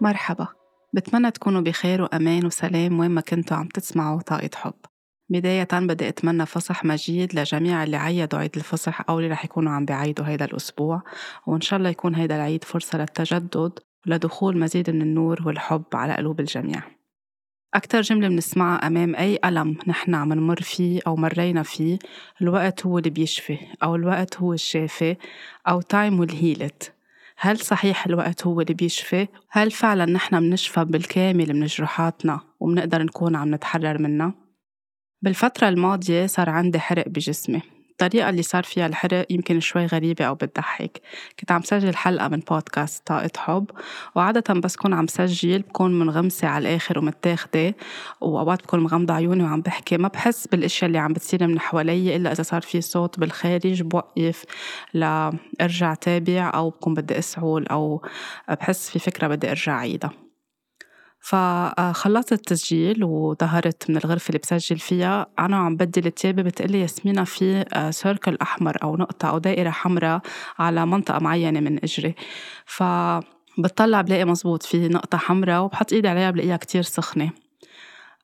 مرحبا. بتمنى تكونوا بخير وأمان وسلام وين ما كنتوا عم تسمعوا طاقة حب. بداية بدي أتمنى فصح مجيد لجميع اللي عيدوا عيد الفصح أو اللي رح يكونوا عم بعيدوا هيدا الأسبوع. وإن شاء الله يكون هيدا العيد فرصة للتجدد ولدخول مزيد من النور والحب على قلوب الجميع. أكتر جملة بنسمعها أمام أي ألم نحن عم نمر فيه أو مرينا فيه الوقت هو اللي بيشفي أو الوقت هو الشافي أو time will heal it. هل صحيح الوقت هو اللي بيشفي؟ هل فعلا نحن منشفى بالكامل من جروحاتنا ومنقدر نكون عم نتحرر منها؟ بالفترة الماضية صار عندي حرق بجسمي الطريقة اللي صار فيها الحرق يمكن شوي غريبة أو بتضحك. كنت عم سجل حلقة من بودكاست طاقة حب وعادة بس كون عم سجل بكون منغمسة على الآخر ومتاخدة وأوقات بكون مغمضة عيوني وعم بحكي. ما بحس بالأشياء اللي عم بتصير من حوالي إلا إذا صار في صوت بالخارج بوقف لأرجع تابع أو بكون بدي أسعل أو بحس في فكرة بدي أرجع عيدها فخلصت التسجيل وظهرت من الغرفة اللي بسجل فيها. أنا عم بدل تيابي بتقلي ياسمينة في circle أحمر أو نقطة أو دائرة حمراء على منطقة معينة من إجري. ف بتطلع بلاقي مزبوط في نقطة حمراء وبحط إيدي عليها بلاقيها كتير سخنة.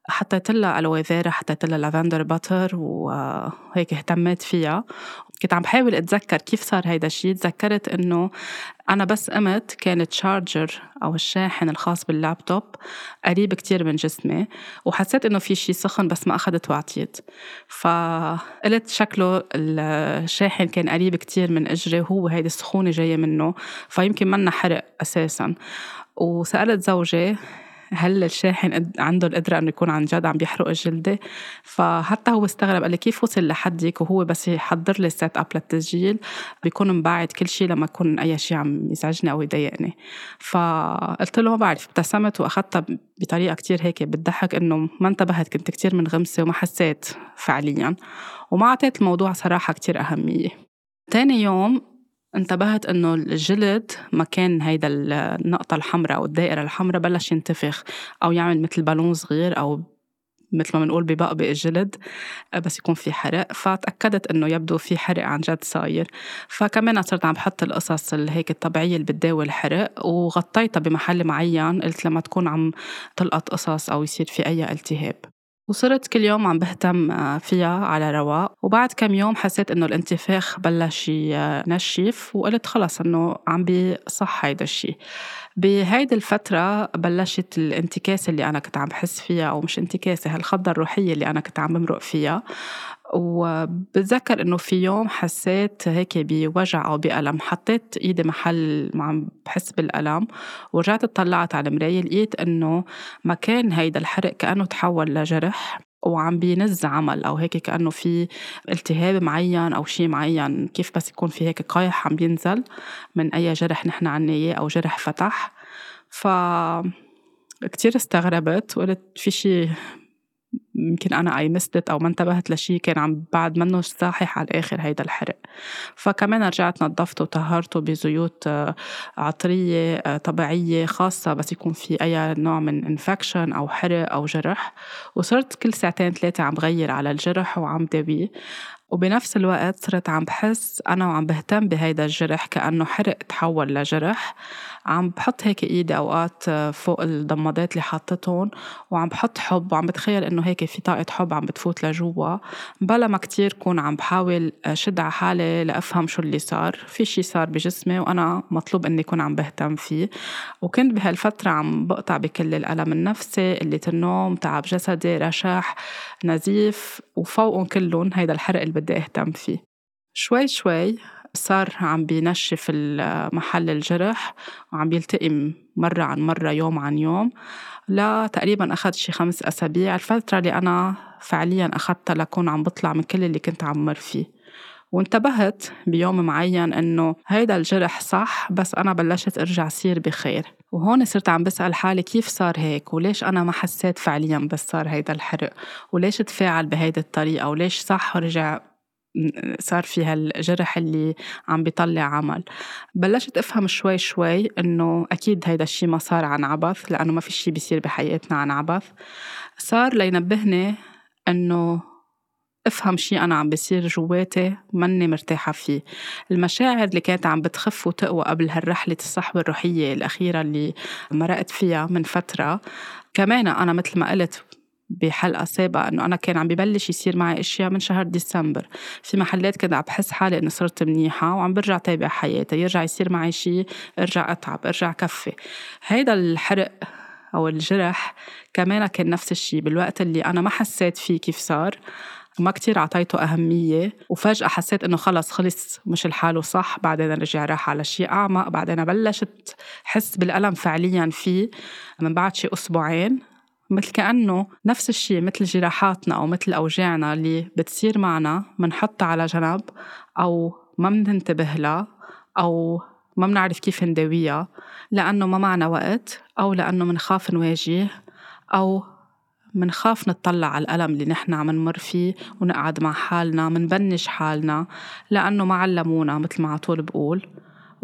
حطيت لها aloe vera حطيت لها lavender butter وهيك اهتميت فيها. كنت عم بحاول أتذكر كيف صار هيدا الشيء تذكرت إنه أنا بس قمت كان التشارجر أو الشاحن الخاص باللابتوب قريب كتير من جسمي وحسيت إنه في شيء سخن بس ما أخذت وعطيت. فقلت شكله الشاحن كان قريب كتير من إجري وهو هيدي السخونة جاية منه فيمكن منا حرق أساسا. وسألت زوجي هل الشاحن عنده القدرة إنه يكون عن جد عم بيحرق الجلدة؟ فحتى هو استغرب قال لي كيف وصل لحدك وهو بس يحضر لي ال set up للتسجيل؟ بيكون مبعد كل شيء لما يكون أي شيء عم يزعجني أو يضايقني. فقلت له ما بعرف ابتسمت وأخذتها بطريقة كتير هيك بتضحك إنه ما انتبهت كنت كتير منغمسة وما حسيت فعليا. وما أعطيت الموضوع صراحة كتير أهمية. تاني يوم انتبهت انه الجلد مكان هيدا النقطة الحمراء أو الدائرة الحمراء بلش ينتفخ أو يعمل مثل بالون صغير أو مثل ما بنقول ببقبق الجلد بس يكون في حرق. فتأكدت إنه يبدو في حرق عن جد صاير. فكمان صرت عم بحط القصص هيك الطبيعية اللي بتداوي الحرق وغطيتها بمحل معين. قلت لما تكون عم تلقط قصص أو يصير في أي التهاب. وصرت كل يوم عم بهتم آه، فيها على رواق. وبعد كم يوم حسيت إنه الانتفاخ بلش ينشف وقلت خلص إنه عم بصح هيدا الشيء بهيدي الفترة بلشت الانتكاسة اللي أنا كنت عم بحس فيها أو مش انتكاسة هالخضة الروحية اللي أنا كنت عم بمرق فيها. وبتذكر إنه في يوم حسيت هيك بوجع أو بألم. حطيت إيدي محل ما عم بحس بالألم ورجعت اطلعت على المراية لقيت إنه مكان هيدا الحرق كأنه تحول لجرح وعم بينز عمل أو هيك كأنه في التهاب معين أو شيء معين. كيف بس يكون في هيك قيح عم بينزل من أي جرح نحن عنا إياه أو جرح فتح. ف كتير استغربت وقلت في شيء يمكن أنا اي مستت أو ما انتبهت لشيء كان عم بعد منه صاحح على الآخر هيدا الحرق. فكمان رجعت نظفته وطهرته بزيوت آه، عطرية آه، طبيعية خاصة بس يكون في أي نوع من انفكشن أو حرق أو جرح. وصرت كل ساعتين ثلاثة عم بغير على الجرح وعم داويه وبنفس الوقت صرت عم بحس أنا وعم بهتم بهيدا الجرح كأنه حرق تحول لجرح. عم بحط هيك إيدي أوقات فوق الضمادات اللي حاطتهم وعم بحط حب وعم بتخيل إنه هيك في طاقة حب عم بتفوت لجوا. بلا ما كتير كون عم بحاول شد على حالي لأفهم شو اللي صار. في شي صار بجسمي وأنا مطلوب إني كون عم بهتم فيه. وكنت بهالفترة عم بقطع بكل الألم النفسي قلة النوم تعب جسدي رشاح نزيف وفوقهم كلهم هيدا الحرق اللي بدي أهتم فيه. شوي شوي صار عم بينشف محل الجرح وعم بيلتئم مرة عن مرة يوم عن يوم. لا تقريبا أخذ شي خمس أسابيع. الفترة اللي أنا فعليا أخذتها لكون عم بطلع من كل اللي كنت عم مر فيه. وانتبهت بيوم معين إنه هيدا الجرح صح بس أنا بلشت أرجع صير بخير. وهون صرت عم بسأل حالي كيف صار هيك؟ وليش أنا ما حسيت فعليا بس صار هيدا الحرق؟ وليش تفاعل بهيدي الطريقة؟ وليش صح ورجع صار في هالجرح اللي عم بيطلع عمل. بلشت أفهم شوي شوي إنه أكيد هيدا الشيء ما صار عن عبث لأنه ما في شيء بيصير بحياتنا عن عبث. صار لينبهني إنه أفهم شي أنا عم بيصير جواتي ماني مرتاحة فيه. المشاعر اللي كانت عم بتخف وتقوى قبل هالرحلة الصحوة الروحية الأخيرة اللي مرقت فيها من فترة كمان أنا مثل ما قلت بحلقة سابقة إنه أنا كان عم ببلش يصير معي أشياء من شهر ديسمبر. في محلات كنت عم بحس حالي إني صرت منيحة وعم برجع تابع حياتي يرجع يصير معي شيء ارجع أتعب ارجع كفي. هيدا الحرق أو الجرح كمان كان نفس الشيء بالوقت اللي أنا ما حسيت فيه كيف صار. وما كتير عطيته أهمية وفجأة حسيت إنه خلص خلص مش الحال وصح بعدين رجع راح على شيء أعمق بعدين بلشت حس بالألم فعليا فيه من بعد شي أسبوعين. مثل كأنه نفس الشيء مثل جراحاتنا أو مثل أوجاعنا اللي بتصير معنا منحطها على جنب أو ما مننتبه لها أو ما بنعرف كيف نداويها لأنه ما معنا وقت أو لأنه منخاف نواجه أو منخاف نطلع على الألم اللي نحن عم نمر فيه ونقعد مع حالنا منبنش حالنا لأنه ما علمونا مثل ما عطول بقول.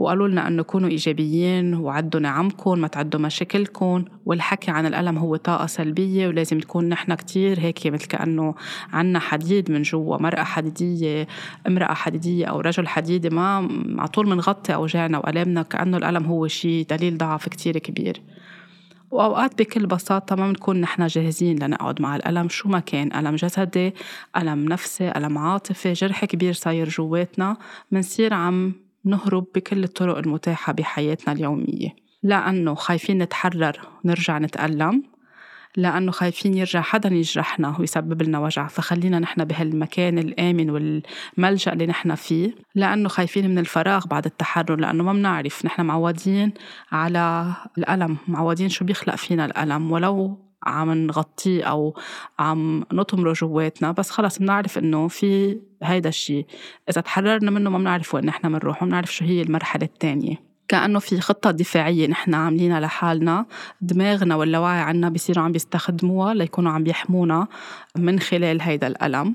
وقالوا لنا أنه كونوا إيجابيين وعدوا نعمكم ما تعدوا مشاكلكم. والحكي عن الألم هو طاقة سلبية ولازم نكون نحن كتير هيك مثل كأنه عنا حديد من جوا. مرأة حديدية امرأة حديدية أو رجل حديدي ما على طول بنغطي أوجاعنا وألامنا كأنه الألم هو شيء دليل ضعف كتير كبير. وأوقات بكل بساطة ما بنكون نحن جاهزين لنقعد مع الألم شو ما كان ألم جسدي ألم نفسي ألم عاطفي جرح كبير صاير جواتنا. منصير عم نهرب بكل الطرق المتاحة بحياتنا اليومية. لأنه خايفين نتحرر ونرجع نتألم. لأنه خايفين يرجع حدا يجرحنا ويسبب لنا وجع. فخلينا نحن بهالمكان الآمن والملجأ اللي نحن فيه. لأنه خايفين من الفراغ بعد التحرر لأنه ما بنعرف. نحن معودين على الألم معودين شو بيخلق فينا الألم. ولو عم نغطيه أو عم نطمره جواتنا بس خلص بنعرف إنه في هيدا الشيء إذا تحررنا منه ما بنعرف وين نحن بنروح وما بنعرف شو هي المرحلة الثانية كأنه في خطة دفاعية نحن عاملينها لحالنا. دماغنا واللاوعي عنا بيصيروا عم بيستخدموها ليكونوا عم بيحمونا من خلال هيدا الألم.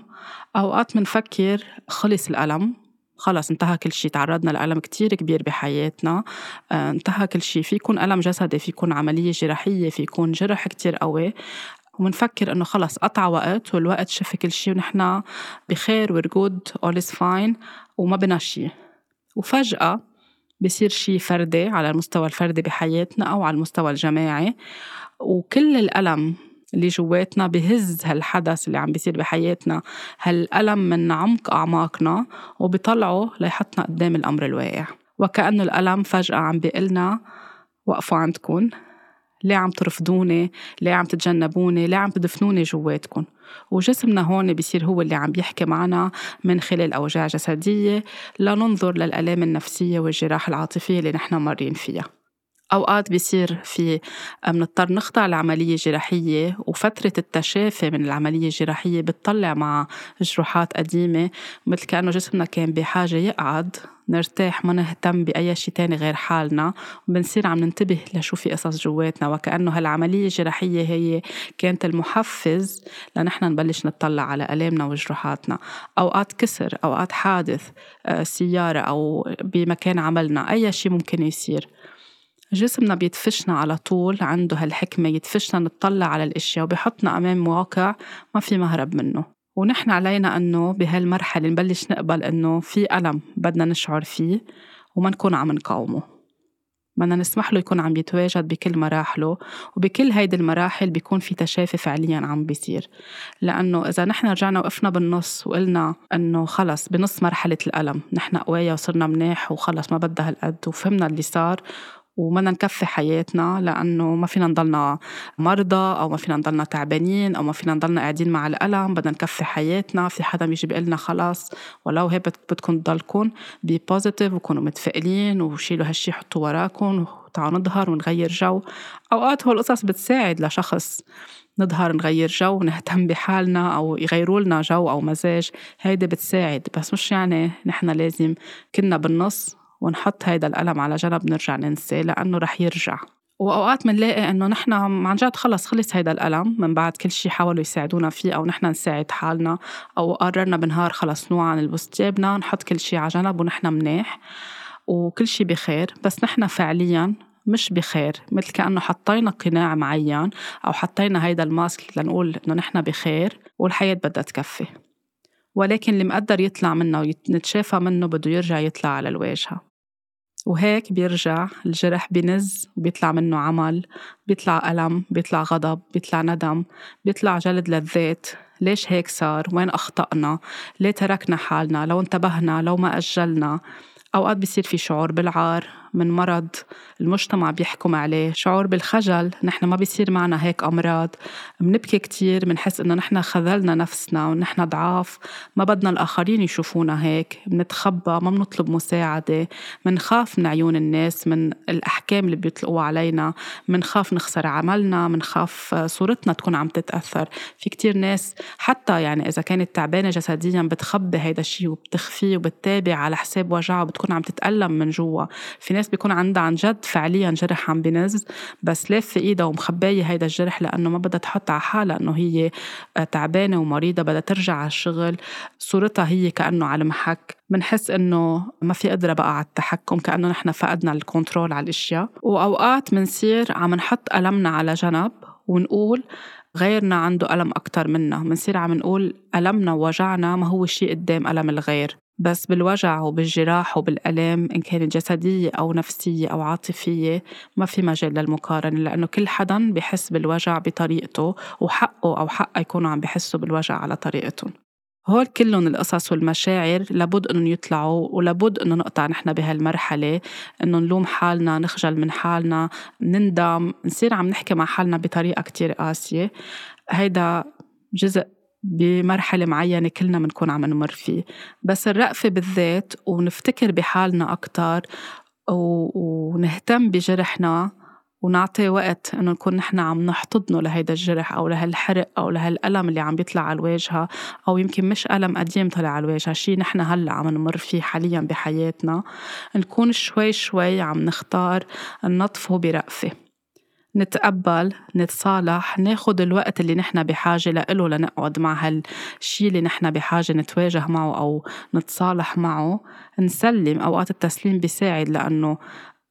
أوقات منفكر خلص الألم. خلص انتهى كل شيء تعرضنا لألم كتير كبير بحياتنا. آه، انتهى كل شيء في يكون ألم جسدي في يكون عملية جراحية في يكون جرح كتير قوي. ومنفكر إنه خلص قطع وقت والوقت شفى كل شيء ونحن بخير we're good all is fine وما بنا شيء وفجأة بصير شيء فردي على المستوى الفردي بحياتنا أو على المستوى الجماعي. وكل الألم اللي جواتنا بهز هالحدث اللي عم بيصير بحياتنا هالألم من عمق أعماقنا وبيطلعه ليحطنا قدام الأمر الواقع. وكأنه الألم فجأة عم بيقلنا وقفوا عندكم. ليه عم ترفضوني؟ ليه عم تتجنبوني؟ ليه عم تدفنوني جواتكم؟ وجسمنا هون بيصير هو اللي عم بيحكي معنا من خلال أوجاع جسدية لننظر للآلام النفسية والجراح العاطفية اللي نحن مارين فيها. أوقات بيصير في بنضطر نخضع لعملية جراحية وفترة التشافي من العملية الجراحية بتطلع مع جروحات قديمة مثل كأنه جسمنا كان بحاجة يقعد نرتاح ما نهتم بأي شيء تاني غير حالنا وبنصير عم ننتبه لشو في قصص جواتنا وكأنه هالعملية الجراحية هي كانت المحفز لنحن نبلش نطلع على ألامنا وجروحاتنا. أوقات كسر أوقات حادث آه، سيارة أو بمكان عملنا أي شيء ممكن يصير. جسمنا بيدفشنا على طول عنده هالحكمة يدفشنا نطلع على الأشياء وبيحطنا أمام واقع ما في مهرب منه. ونحن علينا أنه بهالمرحلة نبلش نقبل أنه في ألم بدنا نشعر فيه وما نكون عم نقاومه. بدنا نسمح له يكون عم يتواجد بكل مراحله وبكل هيدي المراحل بيكون في تشافي فعليا عم بيصير. لأنه إذا نحن رجعنا وقفنا بالنص وقلنا أنه خلص بنص مرحلة الألم نحن قوية وصرنا مناح وخلص ما بدها هالقد وفهمنا اللي صار وبدنا نكفي حياتنا لأنه ما فينا نضلنا مرضى أو ما فينا نضلنا تعبانين أو ما فينا نضلنا قاعدين مع الألم بدنا نكفي حياتنا. في حدا بيجي بيقول لنا خلاص ولو هيك بدكم تضلكم be positive وكونوا متفائلين وشيلوا هالشي حطوا وراكم وتعالوا نظهر ونغير جو. أوقات هو القصص بتساعد لشخص نظهر نغير جو نهتم بحالنا أو يغيروا لنا جو أو مزاج. هيدي بتساعد بس مش يعني نحن لازم كنا بالنص ونحط هيدا الألم على جنب نرجع ننساه لأنه رح يرجع. وأوقات بنلاقي إنه نحن عن جد خلص خلص هيدا الألم من بعد كل شي حاولوا يساعدونا فيه أو نحن نساعد حالنا أو قررنا بنهار خلص نوعا نلبس تيابنا نحط كل شي على جنب ونحن مناح وكل شي بخير. بس نحن فعليا مش بخير مثل كأنه حطينا قناع معين أو حطينا هيدا الماسك لنقول إنه نحن بخير والحياة بدها تكفي. ولكن اللي مقدر يطلع منه ونتشافى منه بده يرجع يطلع على الواجهة. وهيك بيرجع الجرح بنز وبيطلع منه عمل بيطلع ألم بيطلع غضب بيطلع ندم بيطلع جلد للذات. ليش هيك صار؟ وين أخطأنا؟ ليه تركنا حالنا؟ لو انتبهنا لو ما أجلنا. أوقات بيصير في شعور بالعار. من مرض المجتمع بيحكم عليه. شعور بالخجل نحن ما بيصير معنا هيك أمراض. بنبكي كتير بنحس إنه نحن خذلنا نفسنا ونحن ضعاف. ما بدنا الآخرين يشوفونا هيك. بنتخبى ما بنطلب مساعدة. بنخاف من عيون الناس من الأحكام اللي بيطلقوها علينا. بنخاف نخسر عملنا بنخاف صورتنا تكون عم تتأثر. في كتير ناس حتى يعني إذا كانت تعبانة جسديا بتخبي هيدا الشيء وبتخفيه وبتتابع على حساب وجعها وبتكون عم تتألم من جوا. في ناس بيكون عندها عن جد فعليا جرح عم بنز بس لافة إيدها ومخباية هيدا الجرح لأنه ما بدها تحط على حالها إنه هي تعبانة ومريضة بدها ترجع على الشغل. صورتها هي كأنه على المحك. بنحس إنه ما في قدرة بقى على التحكم كأنه نحن فقدنا الكنترول على الأشياء. وأوقات بنصير عم نحط ألمنا على جنب ونقول غيرنا عنده ألم أكتر منا. بنصير عم نقول ألمنا ووجعنا ما هو شيء قدام ألم الغير. بس بالوجع وبالجراح وبالألم إن كانت جسدية أو نفسية أو عاطفية ما في مجال للمقارنة لأنه كل حدا بحس بالوجع بطريقته وحقه أو حقه يكونوا عم بحسوا بالوجع على طريقتهم. هول كلهم القصص والمشاعر لابد إنهم يطلعوا ولابد إنه نقطع نحن بهالمرحلة إنه نلوم حالنا نخجل من حالنا نندم نصير عم نحكي مع حالنا بطريقة كتير قاسية. هيدا جزء بمرحلة معينة كلنا بنكون عم نمر فيه. بس الرأفة بالذات ونفتكر بحالنا أكتر ونهتم بجرحنا ونعطي وقت إنه نكون نحن عم نحتضنه لهيدا الجرح أو لهالحرق أو لهالألم اللي عم بيطلع على الواجهة أو يمكن مش ألم قديم طلع على الواجهة شيء نحن هلأ عم نمر فيه حاليا بحياتنا. نكون شوي شوي عم نختار نطفه برأفه. نتقبل نتصالح ناخد الوقت اللي نحن بحاجة لإله لنقعد مع هالشي اللي نحن بحاجة نتواجه معه أو نتصالح معه. نسلم أوقات التسليم بيساعد لأنه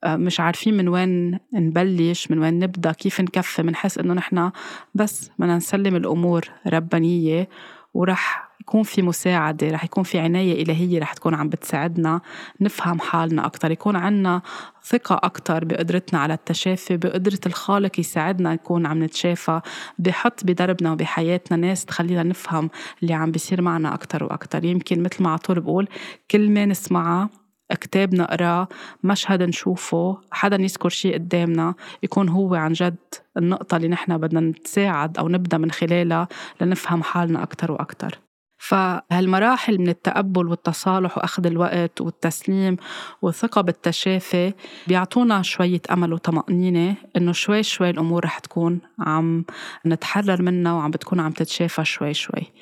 آه، مش عارفين من وين نبلش من وين نبدأ كيف نكفي بنحس إنه نحن بس بدنا نسلم الأمور ربانية ورح يكون في مساعدة رح يكون في عناية إلهية رح تكون عم بتساعدنا نفهم حالنا أكتر يكون عنا ثقة أكتر بقدرتنا على التشافي بقدرة الخالق يساعدنا نكون عم نتشافى بحط بدربنا وبحياتنا ناس تخلينا نفهم اللي عم بيصير معنا أكتر وأكتر. يمكن مثل ما عطول بقول كلمة نسمعها كتاب نقراه مشهد نشوفه حدا يذكر شيء قدامنا يكون هو عن جد النقطة اللي نحن بدنا نتساعد أو نبدأ من خلالها لنفهم حالنا أكتر وأكتر. فهالمراحل من التقبل والتصالح وأخذ الوقت والتسليم والثقة بالتشافي بيعطونا شوية أمل وطمأنينة إنه شوي شوي الأمور رح تكون عم نتحرر منها وعم بتكون عم تتشافى شوي شوي.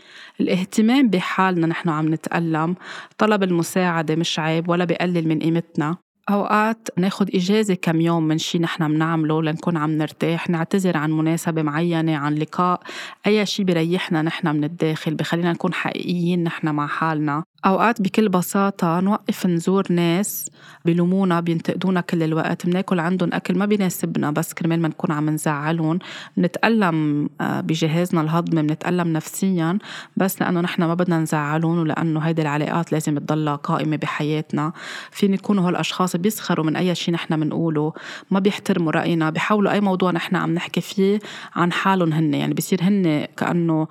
الاهتمام بحالنا نحن عم نتألم طلب المساعدة مش عيب ولا بقلل من قيمتنا. أوقات ناخد إجازة كم يوم من شي نحن بنعمله لنكون عم نرتاح نعتذر عن مناسبة معينة عن لقاء أي شي بريحنا نحن من الداخل بخلينا نكون حقيقيين نحن مع حالنا. أوقات بكل بساطة نوقف نزور ناس بلومونا بينتقدونا كل الوقت بناكل عندهم أكل ما بيناسبنا بس كرمال ما نكون عم نزعلهم بنتألم آه، بجهازنا الهضمي بنتألم نفسيا بس لأنه نحن ما بدنا نزعلهم ولأنه هيدي العلاقات لازم تضلها قائمة بحياتنا. فين يكونوا هالأشخاص بيسخروا من أي شيء نحن بنقوله ما بيحترموا رأينا بيحاولوا أي موضوع نحن عم نحكي فيه عن حالهم هن يعني بصير هن كأنه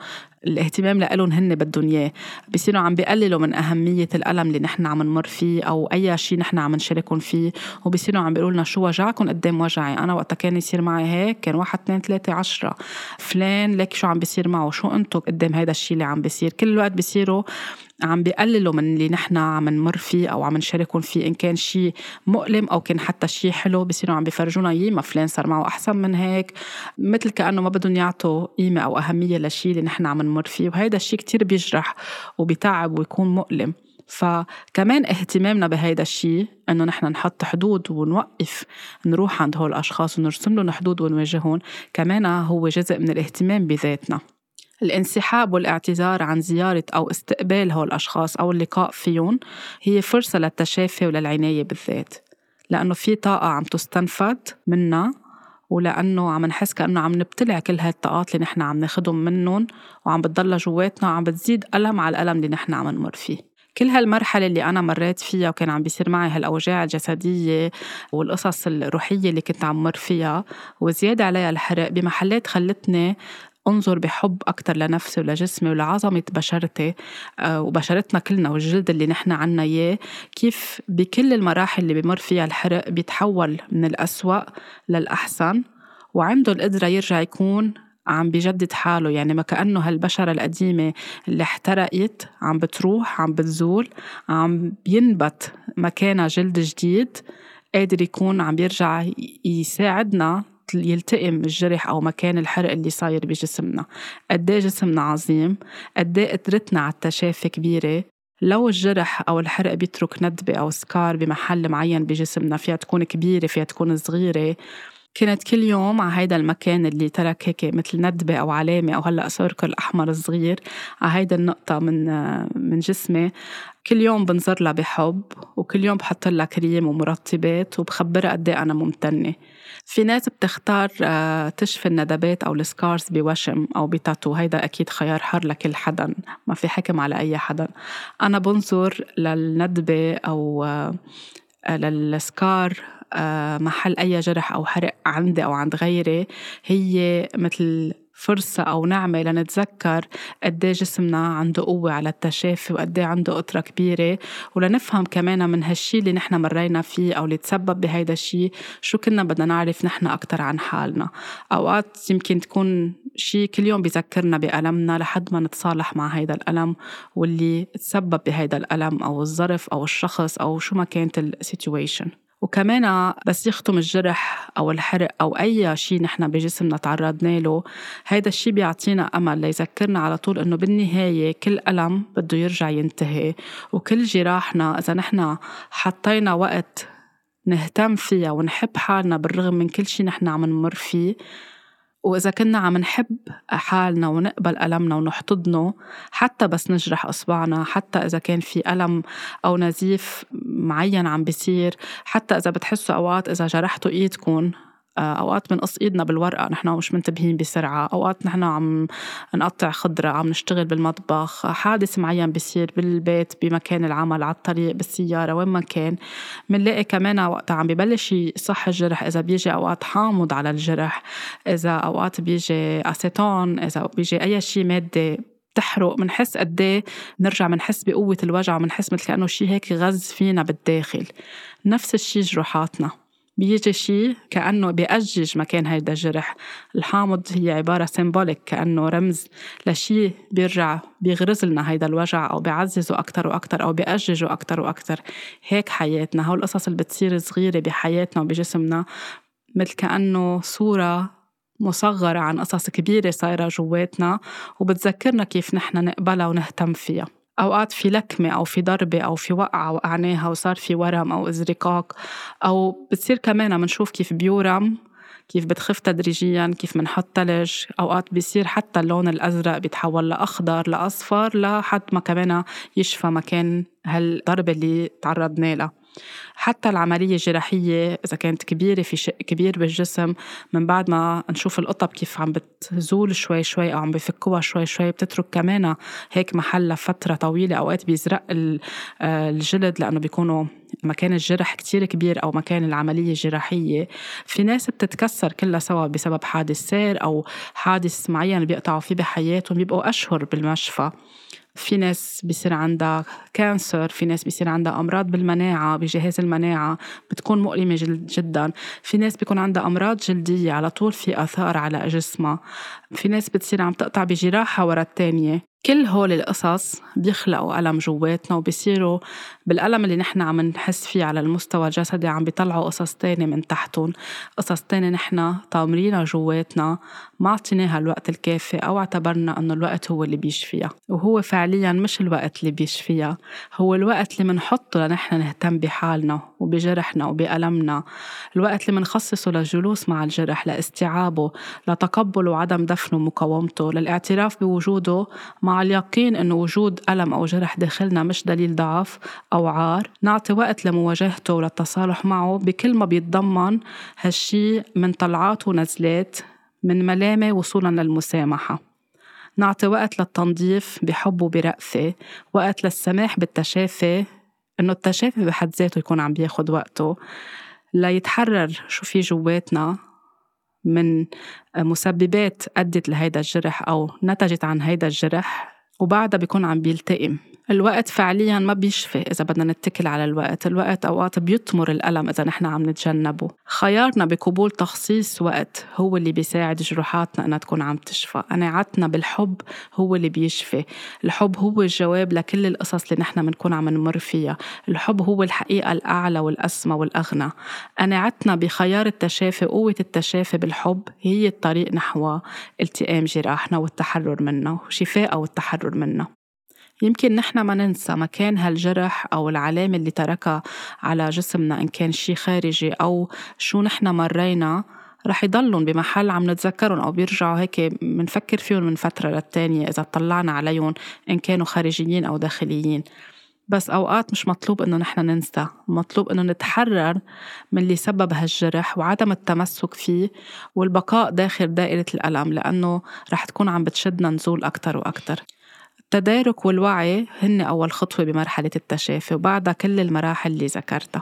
الاهتمام لإلهم هن بدهم اياه بصيروا عم بيقللوا من أهمية الألم اللي نحن عم نمر فيه أو أي شيء نحن عم نشاركهم فيه. وبصيروا عم بيقولوا لنا شو وجعكم قدام وجعي. أنا وقتها كان يصير معي هيك كان واحد اثنين ثلاثة عشرة. فلان ليك شو عم بيصير معه؟ شو أنتم قدام هيدا الشيء اللي عم بيصير؟ كل الوقت بيصيروا عم بيقللوا من اللي نحن عم نمر فيه أو عم نشاركهم فيه إن كان شيء مؤلم أو كان حتى شيء حلو بصيروا عم بيفرجونا اياه ما فلان صار معه أحسن من هيك. مثل كأنه ما بدهم يعطوا قيمة أو أهمية للشيء اللي نحن عم نمر فيه وهيدا الشيء كتير بيجرح وبيتعب ويكون مؤلم. فكمان اهتمامنا بهيدا الشيء إنه نحن نحط حدود ونوقف نروح عند هول الأشخاص ونرسم لهم حدود ونواجههم كمان هو جزء من الاهتمام بذاتنا. الانسحاب والاعتذار عن زيارة أو استقبال هول الأشخاص أو اللقاء فيهم هي فرصة للتشافي وللعناية بالذات. لأنه في طاقة عم تستنفد منا ولأنه عم نحس كأنه عم نبتلع كل هاي الطاقات اللي نحن عم ناخدهم منهم وعم بتضلها جواتنا وعم بتزيد ألم على الألم اللي نحن عم نمر فيه. كل هالمرحلة اللي أنا مريت فيها وكان عم بيصير معي هالأوجاع الجسدية والقصص الروحية اللي كنت عم مر فيها وزيادة عليها الحرق بمحلات خلتني انظر بحب أكتر لنفسي ولجسمي ولعظمة بشرتي آه، وبشرتنا كلنا والجلد اللي نحن عنا إياه. كيف بكل المراحل اللي بمر فيها الحرق بيتحول من الأسوأ للأحسن وعنده القدرة يرجع يكون عم بيجدد حاله. يعني ما كأنه هالبشرة القديمة اللي احترقت عم بتروح عم بتزول عم بينبت مكانها جلد جديد قادر يكون عم بيرجع يساعدنا يلتئم الجرح أو مكان الحرق اللي صاير بجسمنا. قد إيه جسمنا عظيم؟ قد إيه قدرتنا على التشافي كبيرة؟ لو الجرح أو الحرق بيترك ندبة أو سكار بمحل معين بجسمنا فيها تكون كبيرة فيها تكون صغيرة. كنت كل يوم على هيدا المكان اللي ترك هيك مثل ندبة أو علامة أو هلأ سيركل أحمر صغير على هيدا النقطة من من جسمي. كل يوم بنظر لها بحب وكل يوم بحط لها كريم ومرطبات وبخبرها قد إيه أنا ممتنة. في ناس بتختار آه، تشفي الندبات أو السكارز بوشم أو بتاتو هيدا أكيد خيار حر لكل حدا ما في حكم على أي حدا. أنا بنظر للندبة أو آه، للسكار آه، محل أي جرح أو حرق عندي أو عند غيري هي مثل فرصة أو نعمة لنتذكر قد إيه جسمنا عنده قوة على التشافي وقد إيه عنده قدرة كبيرة. ولنفهم كمان من هالشي اللي نحن مرينا فيه أو اللي تسبب بهيدا الشي شو كنا بدنا نعرف نحن أكتر عن حالنا. أوقات يمكن تكون شي كل يوم بيذكرنا بألمنا لحد ما نتصالح مع هيدا الألم واللي تسبب بهيدا الألم أو الظرف أو الشخص أو شو ما كانت ال situation وكمان بس يختم الجرح أو الحرق أو أي شيء نحن بجسمنا تعرضنا له هيدا الشيء بيعطينا أمل ليذكرنا على طول إنه بالنهاية كل ألم بده يرجع ينتهي وكل جراحنا إذا نحن حطينا وقت نهتم فيها ونحب حالنا بالرغم من كل شيء نحن عم نمر فيه وإذا كنا عم نحب حالنا ونقبل ألمنا ونحتضنه حتى بس نجرح إصبعنا حتى إذا كان في ألم أو نزيف معين عم بيصير حتى إذا بتحسوا أوقات إذا جرحتوا إيدكم أوقات بنقص إيدنا بالورقة نحن مش منتبهين بسرعة. أوقات نحن عم نقطع خضرة عم نشتغل بالمطبخ. حادث معين بيصير بالبيت بمكان العمل على الطريق بالسيارة وين ما كان. بنلاقي كمان وقتها عم ببلش يصح الجرح. إذا بيجي أوقات حامض على الجرح إذا أوقات بيجي اسيتون إذا بيجي أي شيء ماده بتحرق. بنحس قد إيه بنرجع بنحس بقوة الوجع وبنحس مثل كأنه شيء هيك غز فينا بالداخل. نفس الشيء جروحاتنا. بيجي شيء كأنه بيأجج مكان هيدا الجرح الحامض هي عبارة سيمبوليك كأنه رمز لشيء بيرجع بيغرز لنا هيدا الوجع أو بيعززه أكتر وأكتر أو بيأججه أكتر وأكتر. هيك حياتنا. هول القصص اللي بتصير صغيرة بحياتنا وبجسمنا مثل كأنه صورة مصغرة عن قصص كبيرة صايرة جواتنا وبتذكرنا كيف نحن نقبلها ونهتم فيها. أوقات في لكمة أو في ضربة أو في وقعة وقعناها وصار في ورم أو إزرقاق أو بتصير كمان منشوف كيف بيورم كيف بتخف تدريجيا كيف منحط تلج أوقات بيصير حتى اللون الأزرق بيتحول لأخضر لأصفر لحد ما كمان يشفى مكان هالضربة اللي تعرضنا لها. حتى العملية الجراحية إذا كانت كبيرة في شق كبير بالجسم من بعد ما نشوف القطب كيف عم بتزول شوي شوي أو عم بفكوها شوي شوي بتترك كمان هيك محلها فترة طويلة أوقات بيزرق آه، الجلد لأنه بيكونوا مكان الجرح كتير كبير أو مكان العملية الجراحية. في ناس بتتكسر كلها سوا بسبب حادث سير أو حادث معين بيقطعوا فيه بحياتهم بيبقوا أشهر بالمشفى. في ناس بيصير عندها كانسر في ناس بيصير عندها أمراض بالمناعة بجهاز المناعة بتكون مؤلمة جدا. في ناس بيكون عندها أمراض جلدية على طول في آثار على جسمها. في ناس بتصير عم تقطع بجراحة ورا التانية. كل هول القصص بيخلقوا ألم جواتنا وبيصيروا بالألم اللي نحن عم نحس فيه على المستوى الجسدي عم بيطلعوا قصص تانية من تحتهم قصص تانية نحن طامرينها جواتنا ما عطيناها الوقت الكافي أو اعتبرنا أنه الوقت هو اللي بيشفيها وهو فعليا مش الوقت اللي بيشفيها هو الوقت اللي منحطه لنحن نهتم بحالنا. وبجرحنا وبألمنا. الوقت اللي منخصصه للجلوس مع الجرح لاستيعابه لتقبله وعدم دفنه ومقاومته للاعتراف بوجوده مع اليقين أنه وجود ألم أو جرح داخلنا مش دليل ضعف أو عار. نعطي وقت لمواجهته وللتصالح معه بكل ما بيتضمن هالشي من طلعات ونزلات من ملامة وصولا للمسامحة. نعطي وقت للتنظيف بحب وبرأفة وقت للسماح بالتشافي إنه التشافي بحد ذاته يكون عم بياخد وقته ليتحرر شو في جواتنا من مسببات أدت لهيدا الجرح أو نتجت عن هيدا الجرح وبعدها بيكون عم بيلتئم. الوقت فعليا ما بيشفي إذا بدنا نتكل على الوقت. الوقت أوقات بيطمر الألم إذا نحن عم نتجنبه. خيارنا بقبول تخصيص وقت هو اللي بيساعد جروحاتنا إنها تكون عم تشفى. قناعتنا بالحب هو اللي بيشفي. الحب هو الجواب لكل القصص اللي نحن بنكون عم نمر فيها. الحب هو الحقيقة الأعلى والأسمى والأغنى. قناعتنا بخيار التشافي وقوة التشافي بالحب هي الطريق نحو التئام جراحنا والتحرر منه وشفاء والتحرر منه. يمكن نحن ما ننسى مكان هالجرح أو العلامة اللي تركها على جسمنا إن كان شي خارجي أو شو نحن مرينا رح يضلون بمحل عم نتذكرهم أو بيرجعوا هيك منفكر فيهم من فترة للتانية إذا طلعنا عليهم إن كانوا خارجيين أو داخليين. بس أوقات مش مطلوب إنه نحن ننسى مطلوب إنه نتحرر من اللي سبب هالجرح وعدم التمسك فيه والبقاء داخل دائرة الألم لأنه رح تكون عم بتشدنا نزول أكتر وأكتر. التدارك والوعي هن أول خطوة بمرحلة التشافي وبعدها كل المراحل اللي ذكرتها.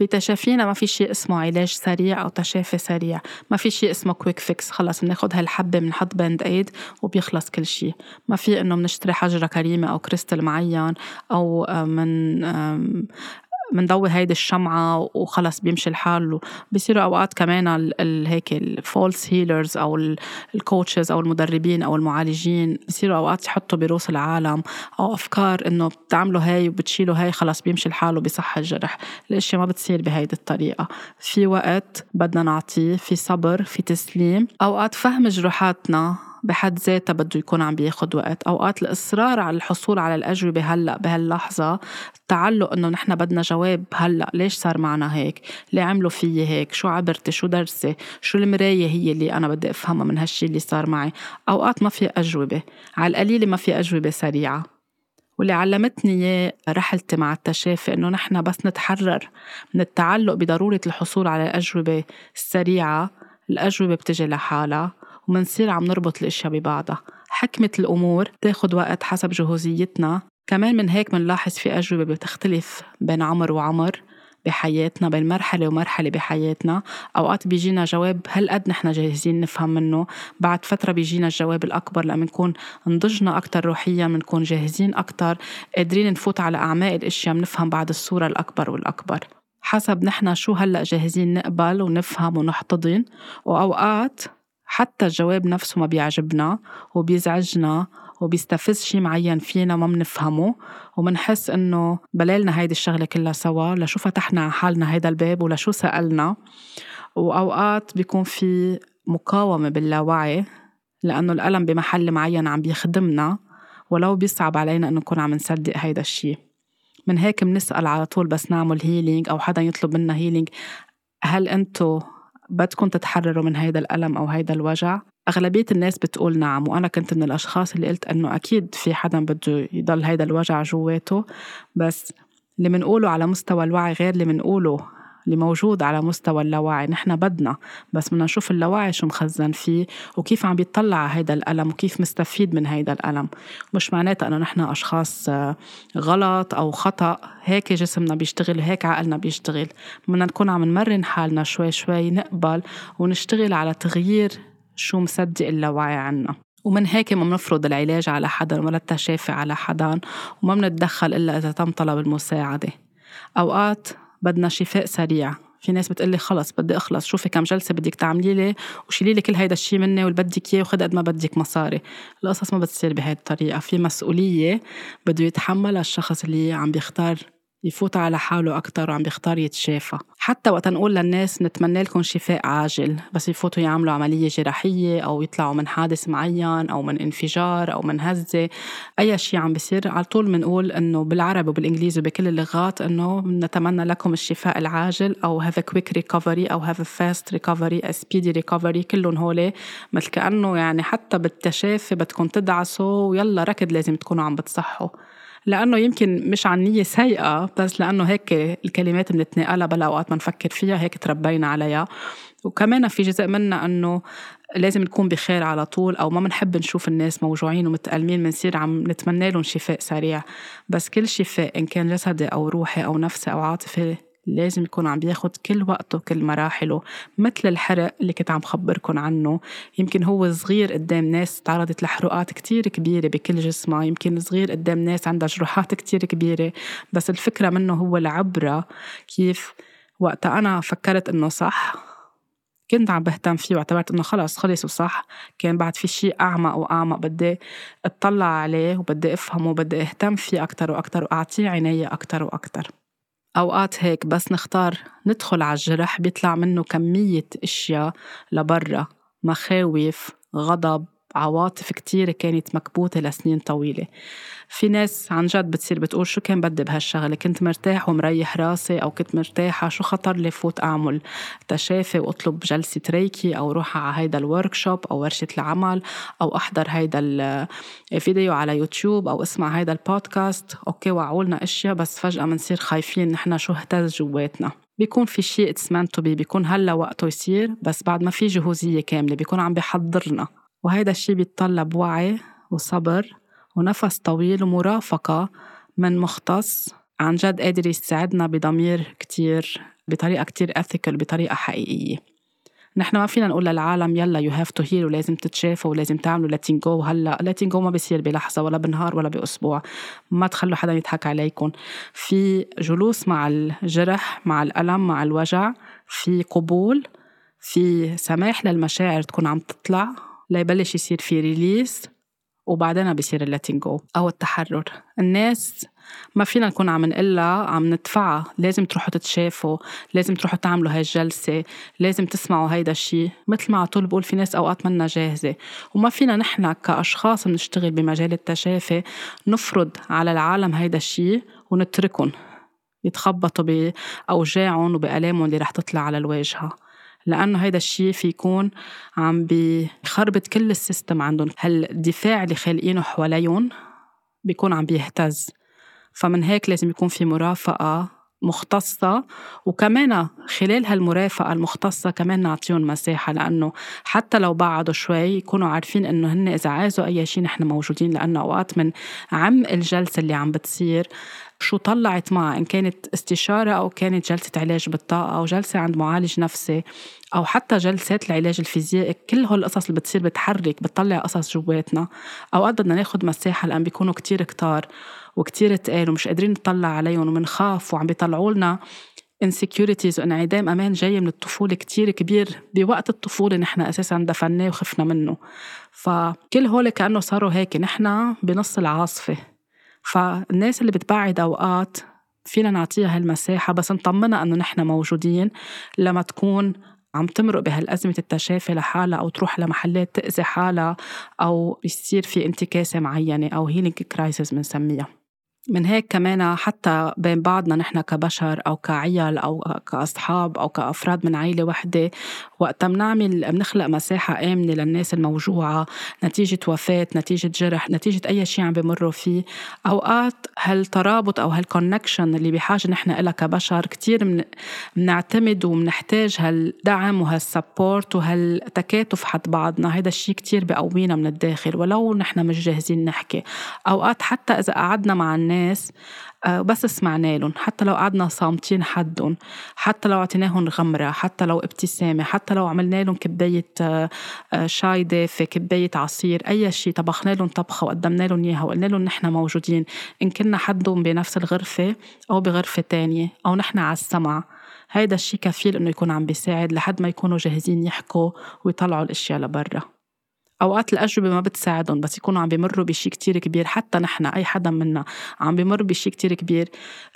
بتشافينا ما في شيء اسمه علاج سريع أو تشافي سريع ما في شيء اسمه quick fix خلص بناخد هالحبة بنحط Band-Aid وبيخلص كل شيء. ما في إنه بنشتري حجرة كريمة أو كريستال معين أو من بنضوي هيدي الشمعة وخلص بيمشي الحال بصيروا أوقات كمان هيك ال false healers أو ال coaches أو المدربين أو المعالجين بصيروا أوقات يحطوا بروس العالم أو أفكار إنه بتعملوا هاي وبتشيلوا هاي خلص بيمشي الحال وبصح الجرح. الأشياء ما بتصير بهيدي الطريقة. في وقت بدنا نعطيه في صبر في تسليم. أوقات فهم جروحاتنا بحد ذاتها بده يكون عم بياخد وقت. أوقات الإصرار على الحصول على الأجوبة هلأ بهاللحظة التعلق إنه نحن بدنا جواب هلأ ليش صار معنا هيك؟ ليه عملوا فيي هيك؟ شو عبرتي؟ شو درسي؟ شو المراية هي اللي أنا بدي أفهمها من هالشي اللي صار معي؟ أوقات ما في أجوبة. على القليلة ما في أجوبة سريعة. واللي علمتني إياه رحلتي مع التشافي إنه نحن بس نتحرر من التعلق بضرورة الحصول على الاجوبه السريعه الأجوبة بتجي لحالها. ومنصير عم نربط الأشياء ببعضها. حكمة الأمور تاخد وقت حسب جهوزيتنا. كمان من هيك منلاحظ في أجوبة بتختلف بين عمر وعمر بحياتنا بين مرحلة ومرحلة بحياتنا. أوقات بيجينا جواب هل قد نحن جاهزين نفهم منه. بعد فترة بيجينا الجواب الأكبر لما نكون نضجنا أكتر روحيا بنكون جاهزين أكتر قادرين نفوت على أعماق الأشياء بنفهم بعد الصورة الأكبر والأكبر. حسب نحن شو هلأ جاهزين نقبل ونفهم ونحتضن. وأوقات حتى الجواب نفسه ما بيعجبنا وبيزعجنا وبيستفز شي معين فينا ما بنفهمه ومنحس إنه بلالنا هيدي الشغلة كلها سوا لشو فتحنا على حالنا هيدا الباب ولشو سألنا. وأوقات بيكون في مقاومة باللاوعي لأنه الألم بمحل معين عم بيخدمنا ولو بيصعب علينا إنه نكون عم نصدق هيدا الشي. من هيك بنسأل على طول بس نعمل healing أو حدا يطلب منا healing هل أنتو بدكم تتحرروا من هيدا الألم أو هيدا الوجع؟ أغلبية الناس بتقول نعم وأنا كنت من الأشخاص اللي قلت أنه أكيد في حدا بده يضل هيدا الوجع جواته بس اللي منقوله على مستوى الوعي غير اللي منقوله. اللي موجود على مستوى اللاوعي. نحن بدنا بس بدنا نشوف اللاوعي شو مخزن فيه وكيف عم بيطلع على هيدا الألم وكيف مستفيد من هيدا الألم. مش معناتها أنه نحن أشخاص آه، غلط أو خطأ. هيك جسمنا بيشتغل وهيك عقلنا بيشتغل. بدنا نكون عم نمرن حالنا شوي شوي نقبل ونشتغل على تغيير شو مصدق اللاوعي عنا. ومن هيك ما بنفرض العلاج على حدا ولا التشافي على حدا وما بنتدخل إلا إذا تم طلب المساعدة. أوقات بدنا شفاء سريع. في ناس بتقلي خلص بدي أخلص. شوفي كم جلسة بدك تعملي لي وشيلي لي كل هيدا الشيء مني واللي بدك إياه وخذ قد ما بدك مصاري. القصص ما بتصير بهي الطريقة. في مسؤولية بده يتحملها الشخص اللي عم بيختار يفوت على حاله أكتر وعم بيختار يتشافى. حتى وقت نقول للناس نتمنى لكم شفاء عاجل بس يفوتوا يعملوا عملية جراحية أو يطلعوا من حادث معين أو من انفجار أو من هزة. أي شيء عم بيصير على طول بنقول إنه بالعربي وبالإنجليزي وبكل اللغات إنه نتمنى لكم الشفاء العاجل أو have a quick recovery أو have a fast recovery a speedy recovery كلهم هول مثل كأنه يعني حتى بالتشافي بدكم تدعسوا ويلا ركض لازم تكونوا عم بتصحوا. لأنه يمكن مش عن نية سيئة بس لأنه هيك الكلمات بنتنقلها بلا أوقات ما نفكر فيها هيك تربينا عليها. وكمان في جزء منا أنه لازم نكون بخير على طول أو ما بنحب نشوف الناس موجوعين ومتألمين بنصير عم نتمنى لهم شفاء سريع. بس كل شفاء إن كان جسدي أو روحي أو نفسي أو عاطفي لازم يكون عم بياخد كل وقته كل مراحله مثل الحرق اللي كنت عم خبركن عنه. يمكن هو صغير قدام ناس تعرضت لحروقات كتير كبيرة بكل جسمها يمكن صغير قدام ناس عندها جروحات كتير كبيرة. بس الفكرة منه هو العبرة كيف وقتها أنا فكرت إنه صح. كنت عم بهتم فيه واعتبرت إنه خلص خلص وصح. كان بعد في شيء أعمق وأعمق بدي أطلع عليه وبدي أفهمه وبدي أهتم فيه أكثر وأكثر وأعطيه عناية أكثر وأكثر أوقات هيك بس نختار ندخل على الجرح بيطلع منه كمية أشياء لبرا مخاوف غضب. عواطف كتير كانت مكبوتة لسنين طويلة. في ناس عن جد بتصير بتقول شو كان بدي بهالشغلة؟ كنت مرتاح ومريح راسي أو كنت مرتاحة. شو خطر لي فوت أعمل؟ تشافي وأطلب جلسة ريكي أو روح على هيدا ال workshop أو ورشة العمل أو أحضر هيدا الفيديو على يوتيوب أو اسمع هيدا ال podcast. okay وعولنا أشياء بس فجأة منصير خايفين نحن شو اهتز جواتنا. بيكون في شيء it's to be بيكون هلا وقته يصير بس بعد ما في جهوزية كاملة بيكون عم بيحضرنا. وهيدا الشيء بيتطلب وعي وصبر ونفس طويل ومرافقة من مختص عن جد قادر يساعدنا بضمير كتير بطريقة كتير ethical بطريقة حقيقية. نحن ما فينا نقول للعالم يلا you have to heal ولازم تتشافوا ولازم تعملوا letting go هلأ letting go ما بيصير بلحظة ولا بنهار ولا بأسبوع. ما تخلوا حدا يضحك عليكم. في جلوس مع الجرح مع الألم مع الوجع في قبول في سماح للمشاعر تكون عم تطلع. ليبلش يصير في release وبعدين بيصير ال letting go أو التحرر. الناس ما فينا نكون عم نقلها عم ندفعها. لازم تروحوا تتشافوا لازم تروحوا تعملوا هاي الجلسة لازم تسمعوا هيدا الشيء مثل ما على طول بقول في ناس أوقات منا جاهزة. وما فينا نحن كأشخاص بنشتغل بمجال التشافي نفرض على العالم هيدا الشيء ونتركهم يتخبطوا بأوجاعهم وبآلامهم اللي رح تطلع على الواجهة. لأنه هيدا الشيء في يكون عم بيخربط كل السيستم عندهم. هالدفاع اللي خالقينه حواليهم بيكون عم بيهتز. فمن هيك لازم يكون في مرافقة مختصة وكمان خلال هالمرافقة المختصة كمان نعطيهم مساحة لأنه حتى لو بعدوا شوي يكونوا عارفين إنه هن إذا عايزوا أي شيء نحن موجودين لأنه أوقات من عمق الجلسة اللي عم بتصير شو طلعت معها؟ إن كانت استشارة أو كانت جلسة علاج بالطاقة أو جلسة عند معالج نفسي أو حتى جلسات العلاج الفيزيائي كل هول القصص اللي بتصير بتحرك بتطلع قصص جواتنا. أوقات بدنا ناخد مساحة لأن بيكونوا كتير كتار وكتير تقال ومش قادرين نطلع عليهم ومنخاف وعم بيطلعوا لنا insecurities وانعدام أمان جاي من الطفولة كتير كبير بوقت الطفولة نحن أساسا دفناه وخفنا منه. فكل هول كأنه صاروا هيك. نحن بنص العاصفة. فالناس اللي بتبعد اوقات فينا نعطيها هالمساحة بس نطمنها إنه نحن موجودين لما تكون عم تمرق بهالأزمة التشافي لحالها أو تروح لمحلات تأذي حالها أو يصير في انتكاسة معينة أو healing crisis بنسميها. من هيك كمان حتى بين بعضنا نحن كبشر أو كعيال أو كأصحاب أو كأفراد من عائلة وحدة وقت بنعمل بنخلق مساحة آمنة للناس الموجوعة نتيجة وفاة نتيجة جرح نتيجة أي شيء عم بمروا فيه أوقات هالترابط أو هال connection اللي بحاجة نحن إلها كبشر كتير بنعتمد وبنحتاج هالدعم وهال support وهالتكاتف حد بعضنا. هيدا الشيء كتير بقوينا من الداخل ولو نحن مش جاهزين نحكي. أوقات حتى إذا قعدنا مع الناس آه، بس سمعنا لهم حتى لو قعدنا صامتين حدهم حتى لو أعطيناهم غمرة حتى لو ابتسامة حتى لو عملنا لهم كباية آه، آه، شاي دافي كباية عصير أي شيء طبخنا لهم طبخة وقدمنا لهم إياها وقلنا لهم نحن موجودين إن كنا حدهم بنفس الغرفة أو بغرفة تانية أو نحن على السمع. هيدا الشيء كفيل إنه يكون عم بيساعد لحد ما يكونوا جاهزين يحكوا ويطلعوا الأشياء لبرا. أوقات الأجوبة ما بتساعدهم بس يكونوا عم بيمروا بشيء كتير كبير حتى نحن أي حدا منا عم بيمر بشيء كتير كبير.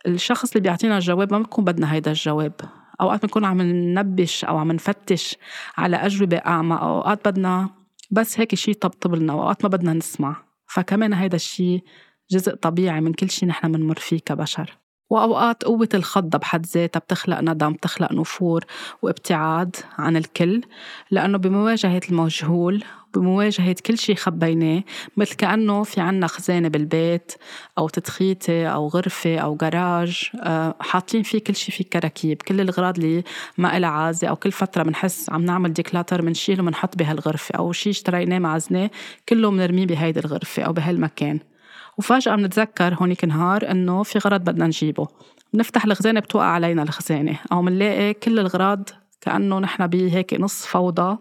الشخص اللي بيعطينا الجواب ما بنكون بدنا هيدا الجواب. أوقات بنكون عم ننبش أو عم نفتش على أجوبة أعمى أوقات بدنا بس هيك شيء طبطب لنا وأوقات ما بدنا نسمع. فكمان هيدا الشيء جزء طبيعي من كل شيء نحن بنمر فيه كبشر. وأوقات قوة الخضة بحد ذاتها بتخلق ندم بتخلق نفور وابتعاد عن الكل لأنه بمواجهة المجهول بمواجهة كل شيء خبيناه مثل كأنه في عنا خزانة بالبيت أو تدخيتة أو غرفة أو جراج آه، حاطين فيه كل شيء فيه كراكيب كل الأغراض اللي ما إلها عازة أو كل فترة بنحس عم نعمل ديكلاتر بنشيله بنحط بهالغرفة أو شيء اشتريناه معزناه كله بنرميه بهيدي الغرفة أو بهالمكان. وفجأة بنتذكر هونيك نهار إنه في غرض بدنا نجيبه. بنفتح الخزانة بتوقع علينا الخزانة. أو بنلاقي كل الغراض كأنه نحن بهيك نص فوضى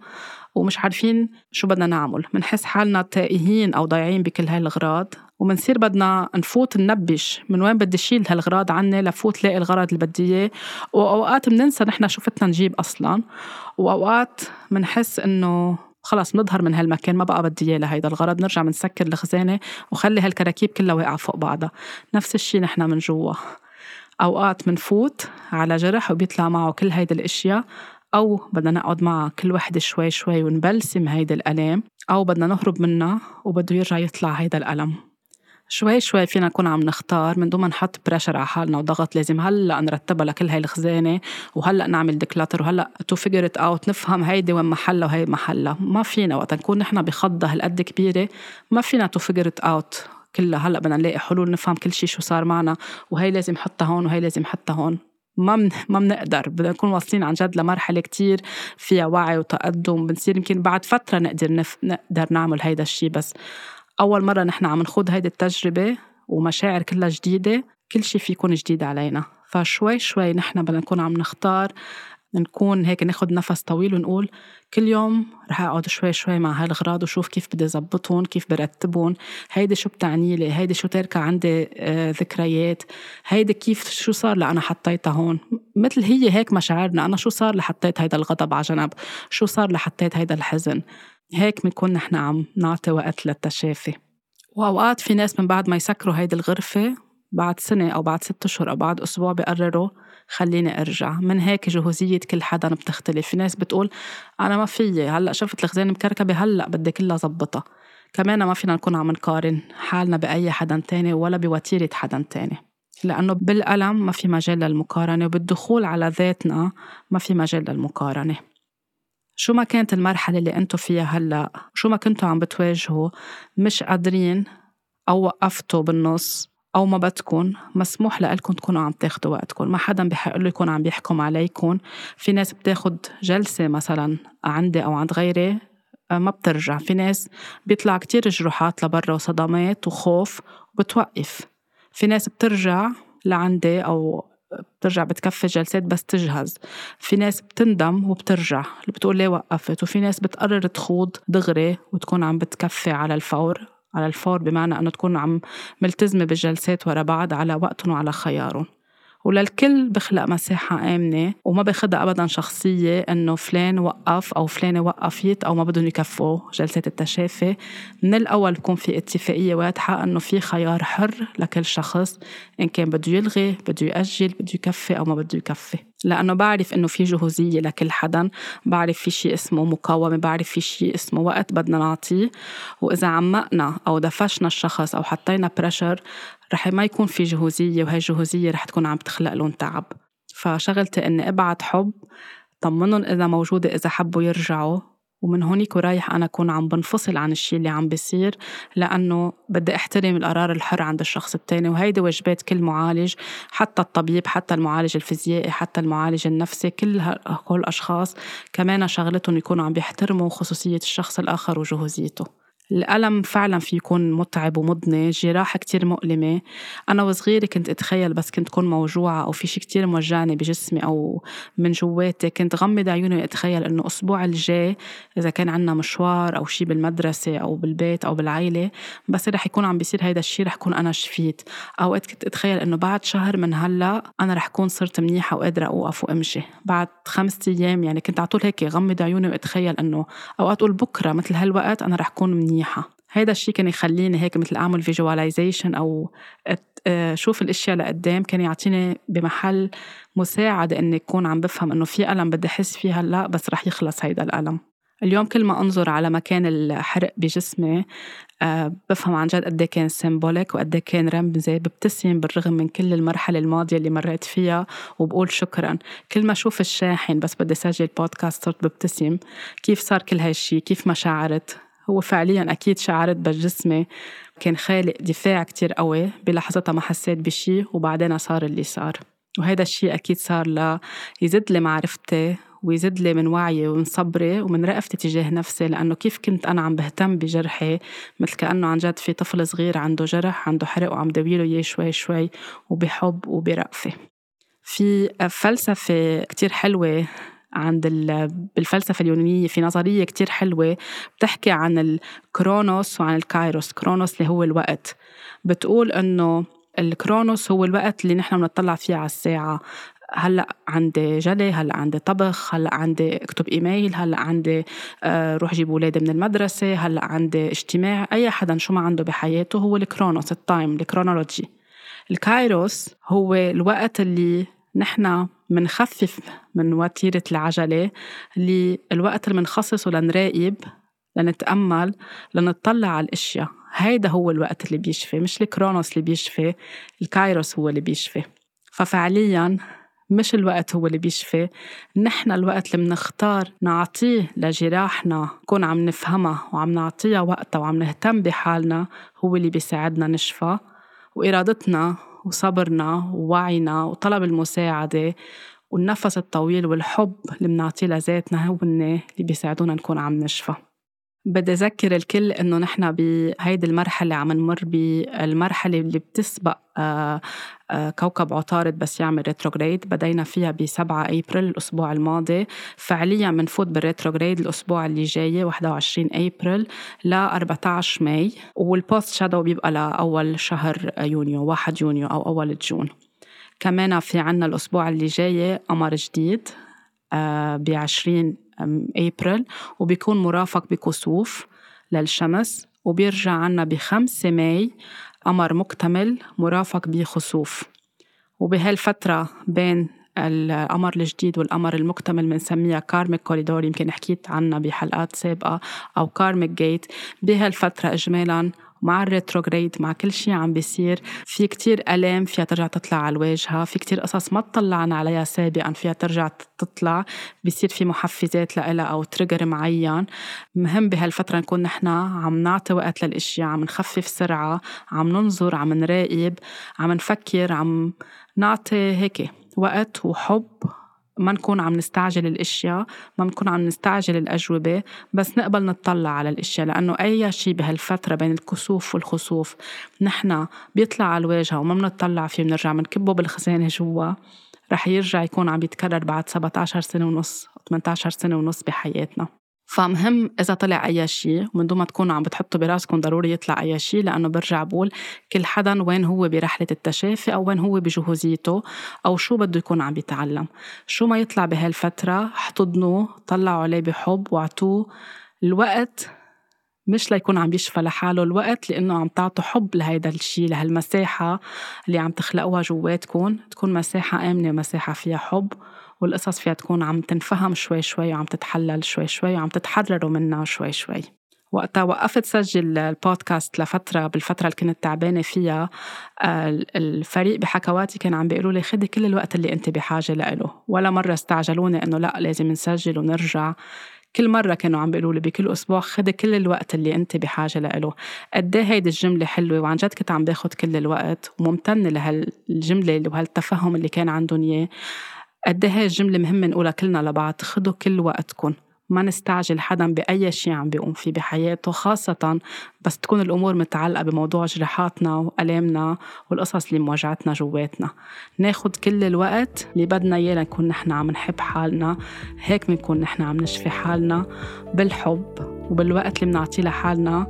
ومش عارفين شو بدنا نعمل. بنحس حالنا تائهين أو ضايعين بكل هاي الأغراض ومنصير بدنا نفوت ننبش من وين بدي شيل هالغراض عني لفوت لاقي الغرض اللي بدي إياه. وأوقات بننسى نحن شو فتنا نجيب أصلا. وأوقات بنحس إنه خلص بنظهر من هالمكان ما بقى بدي إياه لهيدا الغرض نرجع بنسكر الخزانه وخلي هالكراكيب كلها واقعة فوق بعضها. نفس الشيء نحن من جوا. أوقات بنفوت على جرح وبيطلع معه كل هيدي الأشياء أو بدنا نقعد معها كل وحدة شوي شوي ونبلسم هيدا الألم أو بدنا نهرب منها وبده يرجع يطلع هيدا الألم. شوي شوي فينا نكون عم نختار من دون ما نحط pressure على حالنا وضغط لازم هلأ نرتبها لكل هاي الخزانة وهلأ نعمل declutter وهلأ to figure it out نفهم هيدي وين محلها وهي محلها. ما فينا وقت نكون نحن بخضه هالقد كبيرة ما فينا to figure it out كلها. هلأ بدنا نلاقي حلول نفهم كل شيء شو صار معنا وهي لازم حطها هون وهي لازم حطها هون. ما من ما بنقدر بدنا نكون واصلين عن جد لمرحلة كتير فيها وعي وتقدم. بنصير يمكن بعد فترة نقدر نف... نقدر نعمل هيدا الشيء بس. أول مرة نحن عم نخوض هيدي التجربة ومشاعر كلها جديدة كل شيء في يكون جديد علينا. فشوي شوي نحن بدنا نكون عم نختار نكون هيك ناخد نفس طويل ونقول كل يوم رح أقعد شوي شوي مع هالغراض وشوف كيف بدي زبطهم كيف برتبهم. هيدي شو بتعني لي؟ هيدي شو تركة عندي آه ذكريات. هيدي كيف شو صار لأنا حطيتها هون؟ مثل هي هيك مشاعرنا. أنا شو صار لحطيت هيدا الغضب على جنب؟ شو صار لحطيت هيدا الحزن؟ هيك بنكون نحن عم نعطي وقت للتشافي. وأوقات في ناس من بعد ما يسكروا هيدي الغرفة بعد سنة أو بعد ست أشهر أو بعد أسبوع بقرروا خليني أرجع. من هيك جهوزية كل حدا بتختلف. في ناس بتقول أنا ما فيي هلأ شفت الخزانة مكركبة هلأ بدي كلها زبطها. كمان ما فينا نكون عم نقارن حالنا بأي حدا تاني ولا بوتيرة حدا تاني. لأنه بالألم ما في مجال للمقارنة وبالدخول على ذاتنا ما في مجال للمقارنة. شو ما كانت المرحلة اللي أنتوا فيها هلأ؟ شو ما كنتوا عم بتواجهوا؟ مش قادرين أو وقفتوا بالنص أو ما بدكم مسموح لكم تكونوا عم تاخدوا وقتكم ما حدا بحق له يكون عم بيحكم عليكم في ناس بتاخد جلسة مثلا عندي أو عند غيري آه، ما بترجع. في ناس بيطلع كتير جروحات لبرا وصدمات وخوف وبتوقف. في ناس بترجع لعندي أو بترجع بتكفي جلسات بس تجهز. في ناس بتندم وبترجع بتقول ليه وقفت؟ وفي ناس بتقرر تخوض دغري وتكون عم بتكفي على الفور على الفور بمعنى أنه تكون عم ملتزمة بالجلسات ورا بعض على وقتهم وعلى خيارهم. وللكل بخلق مساحة آمنة وما باخدها أبدا شخصية إنه فلان وقف أو فلانة وقفت أو ما بدهم يكفوا جلسات التشافي. من الأول بكون في اتفاقية واضحة إنه في خيار حر لكل شخص إن كان بده يلغي بده يأجل بده يكفي أو ما بده يكفي. لأنه بعرف إنه في جهوزية لكل حدا بعرف في شيء اسمه مقاومة بعرف في شيء اسمه وقت بدنا نعطيه. وإذا عمقنا أو دفشنا الشخص أو حطينا بريشر رح ما يكون في جهوزية وهي الجهوزية رح تكون عم تخلق لهم تعب. فشغلتي إني أبعت حب طمنهم إذا موجودة إذا حبوا يرجعوا. ومن هونيك ورايح أنا أكون عم بنفصل عن الشيء اللي عم بيصير لأنه بدي أحترم القرار الحر عند الشخص التاني وهيدي واجبات كل معالج حتى الطبيب حتى المعالج الفيزيائي حتى المعالج النفسي كل هول الأشخاص كمان شغلتهم يكونوا عم بيحترموا خصوصية الشخص الآخر وجهوزيته. الألم فعلا في يكون متعب ومضني جراحة كتير مؤلمة. أنا وصغيرة كنت أتخيل بس كنت كون موجوعة أو في شي كتير موجعني بجسمي أو من جواتي. كنت غمض عيوني وأتخيل إنه أسبوع الجاي إذا كان عنا مشوار أو شي بالمدرسة أو بالبيت أو بالعائلة بس رح يكون عم بيصير هيدا الشي رح كون أنا شفيت. أوقات كنت أتخيل إنه بعد شهر من هلأ أنا رح كون صرت منيحة وقادرة أوقف وأمشي. بعد خمسة أيام يعني كنت على طول هيك غمض عيوني وأتخيل إنه أوقات أقول بكرة مثل هالوقت أنا رح كون منيحة. هيدا الشيء كان يخليني هيك مثل أعمل visualization أو شوف الأشياء لقدام كان يعطيني بمحل مساعده إني أكون عم بفهم إنه في ألم بدي أحس فيه هلا بس رح يخلص هيدا الألم. اليوم كل ما أنظر على مكان الحرق بجسمي أه بفهم عن جد قد إيه كان سيمبوليك وقد إيه كان رمزي ببتسم بالرغم من كل المرحلة الماضية اللي مريت فيها وبقول شكرا. كل ما أشوف الشاحن بس بدي اسجل بودكاست صرت ببتسم. كيف صار كل هالشي كيف ما شعرت؟ هو فعليا أكيد شعرت بجسمي كان خالق دفاع كتير قوي بلحظتها ما حسيت بشي وبعدين صار اللي صار. وهذا الشيء أكيد صار ليزيد لي معرفتي ويزيد لي من وعيي ومن صبري ومن رأفتي تجاه نفسي لأنه كيف كنت أنا عم بهتم بجرحي؟ مثل كأنه عن جد في طفل صغير عنده جرح عنده حرق وعم داويله إياه شوي شوي وبحب وبرأفة. في فلسفة كتير حلوة عند بالفلسفة اليونانية في نظرية كتير حلوة بتحكي عن الكرونوس وعن الكايروس. كرونوس اللي هو الوقت. بتقول إنه الكرونوس هو الوقت اللي نحن بنطلع فيه على الساعة. هلأ عندي جلي هلأ عندي طبخ هلأ عندي اكتب إيميل هلأ عندي آه، روح جيب اولادي من المدرسة هلأ عندي اجتماع. أي حدا شو ما عنده بحياته هو الكرونوس ال time الكرونولوجي. الكايروس هو الوقت اللي نحن منخفف من وتيرة العجلة اللي الوقت اللي منخصصه لنراقب لنتأمل لنطلع على الأشياء. هيدا هو الوقت اللي بيشفي مش الكرونوس اللي بيشفي الكايروس هو اللي بيشفي. ففعليا مش الوقت هو اللي بيشفي. نحن الوقت اللي منختار نعطيه لجراحنا نكون عم نفهمها وعم نعطيها وقتها وعم نهتم بحالنا هو اللي بيساعدنا نشفى. وإرادتنا وصبرنا ووعينا وطلب المساعدة والنفس الطويل والحب اللي بنعطيه لذاتنا هو اللي بيساعدونا نكون عم نشفى. بدي أذكر الكل إنه نحن بهيدي المرحلة عم نمر بالمرحلة اللي بتسبق آه، آه، كوكب عطارد بس يعمل retrograde بدينا فيها ب 7 أبريل الأسبوع الماضي. فعليا بنفوت بال retrograde الأسبوع اللي جاي 21 أبريل ل 14 May. وال post shadow بيبقى لأول شهر يونيو 1 يونيو أو أول June. كمان في عنا الأسبوع اللي جاي قمر جديد آه، ب 20 ابريل وبيكون مرافق بكسوف للشمس وبيرجع عنا ب 5 May قمر مكتمل مرافق بخسوف. وبهالفترة بين القمر الجديد والقمر المكتمل بنسميها karmic corridor يمكن حكيت عنها بحلقات سابقة أو karmic gate. بهالفترة إجمالا مع ال retrograde مع كل شيء عم بيصير. في كتير ألام فيها ترجع تطلع على الواجهة. في كتير قصص ما اطلعنا عليها سابقا فيها ترجع تطلع. بيصير في محفزات لها أو trigger معين. مهم بهالفترة نكون نحن عم نعطي وقت للأشياء عم نخفف سرعة عم ننظر عم نراقب عم نفكر عم نعطي هيك وقت وحب ما نكون عم نستعجل الأشياء ما نكون عم نستعجل الأجوبة بس نقبل نطلع على الأشياء لأنه أي شيء بهالفترة بين الكسوف والخسوف نحن بيطلع على الواجهة وما بنطلع فيه بنرجع بنكبه بالخزانة جوا. رح يرجع يكون عم يتكرر بعد 17 سنة ونص 18 سنة ونص بحياتنا. فمهم إذا طلع أي شيء ومن دون ما تكونوا عم بتحطوا براسكم ضروري يطلع أي شيء لأنه برجع بقول كل حدا وين هو برحلة التشافي أو وين هو بجهوزيته أو شو بده يكون عم بيتعلم شو ما يطلع بهالفترة احتضنوه طلعوا عليه بحب واعطوه الوقت مش ليكون عم يشفى لحاله الوقت لأنه عم تعطوا حب لهيدا الشيء لهالمساحة اللي عم تخلقوها جواتكم. تكون مساحة آمنة ومساحة فيها حب. والقصص فيها تكون عم تنفهم شوي شوي وعم تتحلل شوي شوي وعم تتحرروا منها شوي شوي. وقتها وقفت سجل البودكاست لفترة بالفترة اللي كنت تعبانة فيها الفريق بحكواتي كان عم بيقولوا لي خدي كل الوقت اللي انت بحاجة له ولا مرة استعجلوني إنه لأ لازم نسجل ونرجع. كل مرة كانوا عم بيقولوا لي بكل أسبوع خدي كل الوقت اللي أنت بحاجة له قد إيه هيدي الجملة حلوة؟ وعن جد كنت عم باخد كل الوقت وممتنة لهالجملة وهالتفهم اللي كان عندهم إياه. قد إيه الجملة مهمة نقولها كلنا لبعض خدوا كل وقتكم ما نستعجل حدا بأي شيء عم بيقوم فيه بحياته خاصة بس تكون الأمور متعلقة بموضوع جراحاتنا وألامنا والقصص اللي مواجعتنا جواتنا. ناخد كل الوقت اللي بدنا إياه لنكون نحن عم نحب حالنا هيك بنكون نحن عم نشفي حالنا بالحب وبالوقت اللي بنعطيه لحالنا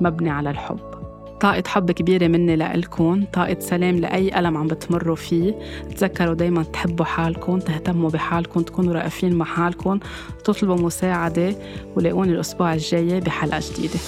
مبني على الحب. طاقة حب كبيرة مني لإلكن طاقة سلام لأي ألم عم بتمروا فيه. تذكروا دايما تحبوا حالكم تهتموا بحالكم تكونوا رائفين مع حالكم. تطلبوا مساعدة ولاقوني الأسبوع الجاي بحلقة جديدة.